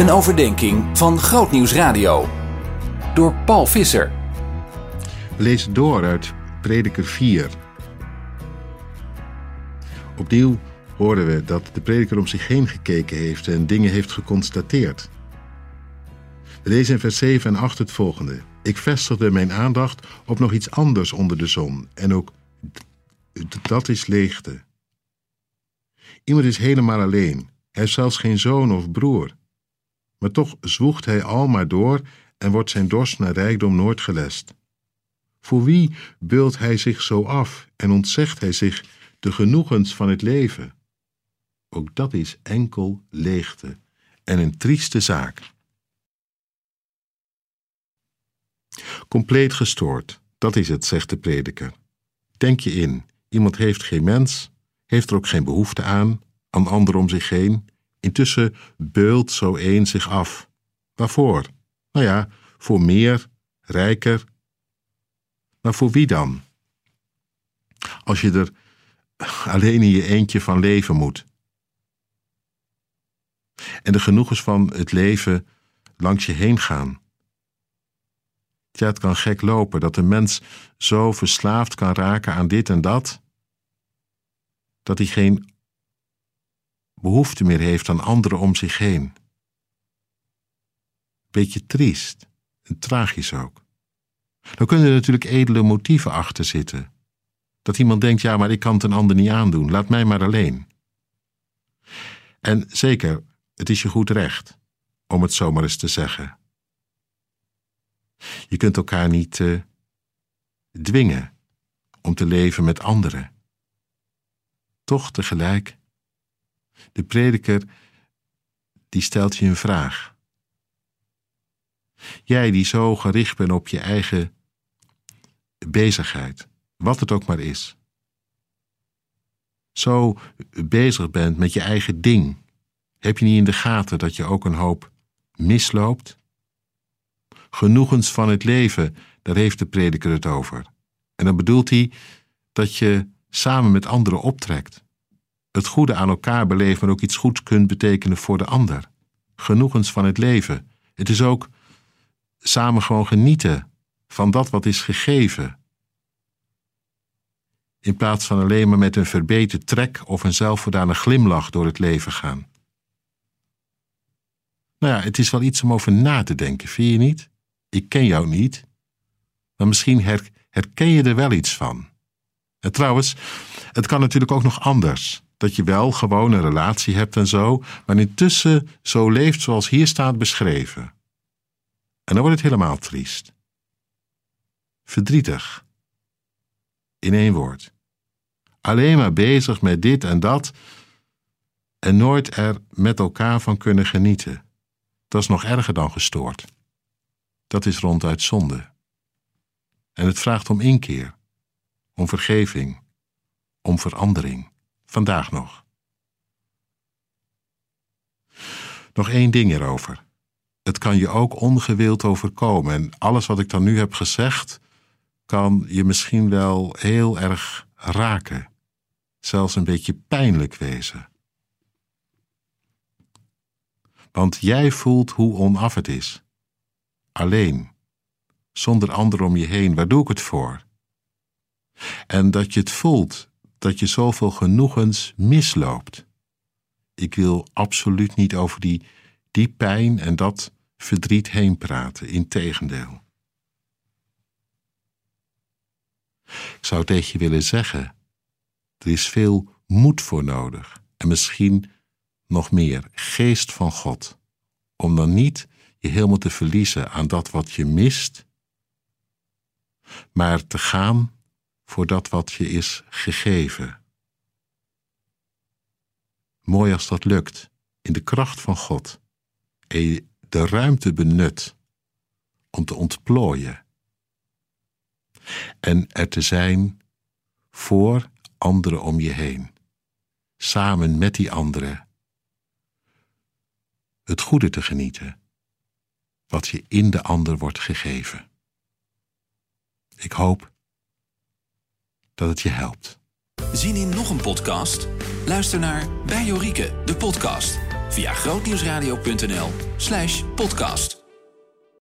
Een overdenking van Grootnieuws Radio. Door Paul Visser. Lezen door uit Prediker 4. Opnieuw horen we dat de prediker om zich heen gekeken heeft en dingen heeft geconstateerd. We lezen in vers 7 en 8 het volgende. Ik vestigde mijn aandacht op nog iets anders onder de zon en ook dat is leegte. Iemand is helemaal alleen. Hij heeft zelfs geen zoon of broer. Maar toch zwoegt hij al maar door en wordt zijn dorst naar rijkdom nooit gelest. Voor wie beult hij zich zo af en ontzegt hij zich de genoegens van het leven? Ook dat is enkel leegte en een trieste zaak. Compleet gestoord, dat is het, zegt de prediker. Denk je in, iemand heeft geen mens, heeft er ook geen behoefte aan, aan anderen om zich heen. Intussen beult zo een zich af. Waarvoor? Nou ja, voor meer, rijker. Maar voor wie dan? Als je er alleen in je eentje van leven moet. En de genoegens van het leven langs je heen gaan. Ja, het kan gek lopen dat een mens zo verslaafd kan raken aan dit en dat, dat hij geen behoefte meer heeft aan anderen om zich heen. Beetje triest en tragisch ook. Dan kunnen er natuurlijk edele motieven achter zitten. Dat iemand denkt, ja, maar ik kan het een ander niet aandoen, laat mij maar alleen. En zeker, het is je goed recht om het zomaar eens te zeggen. Je kunt elkaar niet uh, dwingen om te leven met anderen. Toch tegelijk, de prediker die stelt je een vraag. Jij die zo gericht bent op je eigen bezigheid, wat het ook maar is. Zo bezig bent met je eigen ding, heb je niet in de gaten dat je ook een hoop misloopt? genoegens van het leven, daar heeft de prediker het over. En dan bedoelt hij dat je samen met anderen optrekt. Het goede aan elkaar beleeft, maar ook iets goeds kunt betekenen voor de ander. Genoegens van het leven. Het is ook samen gewoon genieten van dat wat is gegeven. In plaats van alleen maar met een verbeterd trek of een zelfvoldane glimlach door het leven gaan. Nou ja, het is wel iets om over na te denken, vind je niet? ik ken jou niet, maar misschien herken je er wel iets van. En trouwens, het kan natuurlijk ook nog anders. Dat je wel gewoon een relatie hebt en zo, maar intussen zo leeft zoals hier staat beschreven. En dan wordt het helemaal triest. Verdrietig. In één woord. Alleen maar bezig met dit en dat en nooit er met elkaar van kunnen genieten. Dat is nog erger dan gestoord dat is ronduit zonde. En het vraagt om inkeer, om vergeving, om verandering, vandaag nog. Nog één ding erover. Het kan je ook ongewild overkomen en alles wat ik dan nu heb gezegd, kan je misschien wel heel erg raken, zelfs een beetje pijnlijk wezen. Want jij voelt hoe onaf het is alleen, zonder anderen om je heen. Waar doe ik het voor? En dat je het voelt dat je zoveel genoegens misloopt. Ik wil absoluut niet over die, die pijn en dat verdriet heen praten, integendeel. Ik zou tegen je willen zeggen: er is veel moed voor nodig en misschien nog meer geest van God, om dan niet je helemaal te verliezen aan dat wat je mist, maar te gaan voor dat wat je is gegeven. Mooi als dat lukt, in de kracht van God, en je de ruimte benut om te ontplooien. En er te zijn voor anderen om je heen, samen met die anderen, het goede te genieten. Wat je in de ander wordt gegeven. Ik hoop dat het je helpt. Zien in nog een podcast? Luister naar Bij Jorike, de podcast. via grootnieuwsradio.nl/podcast.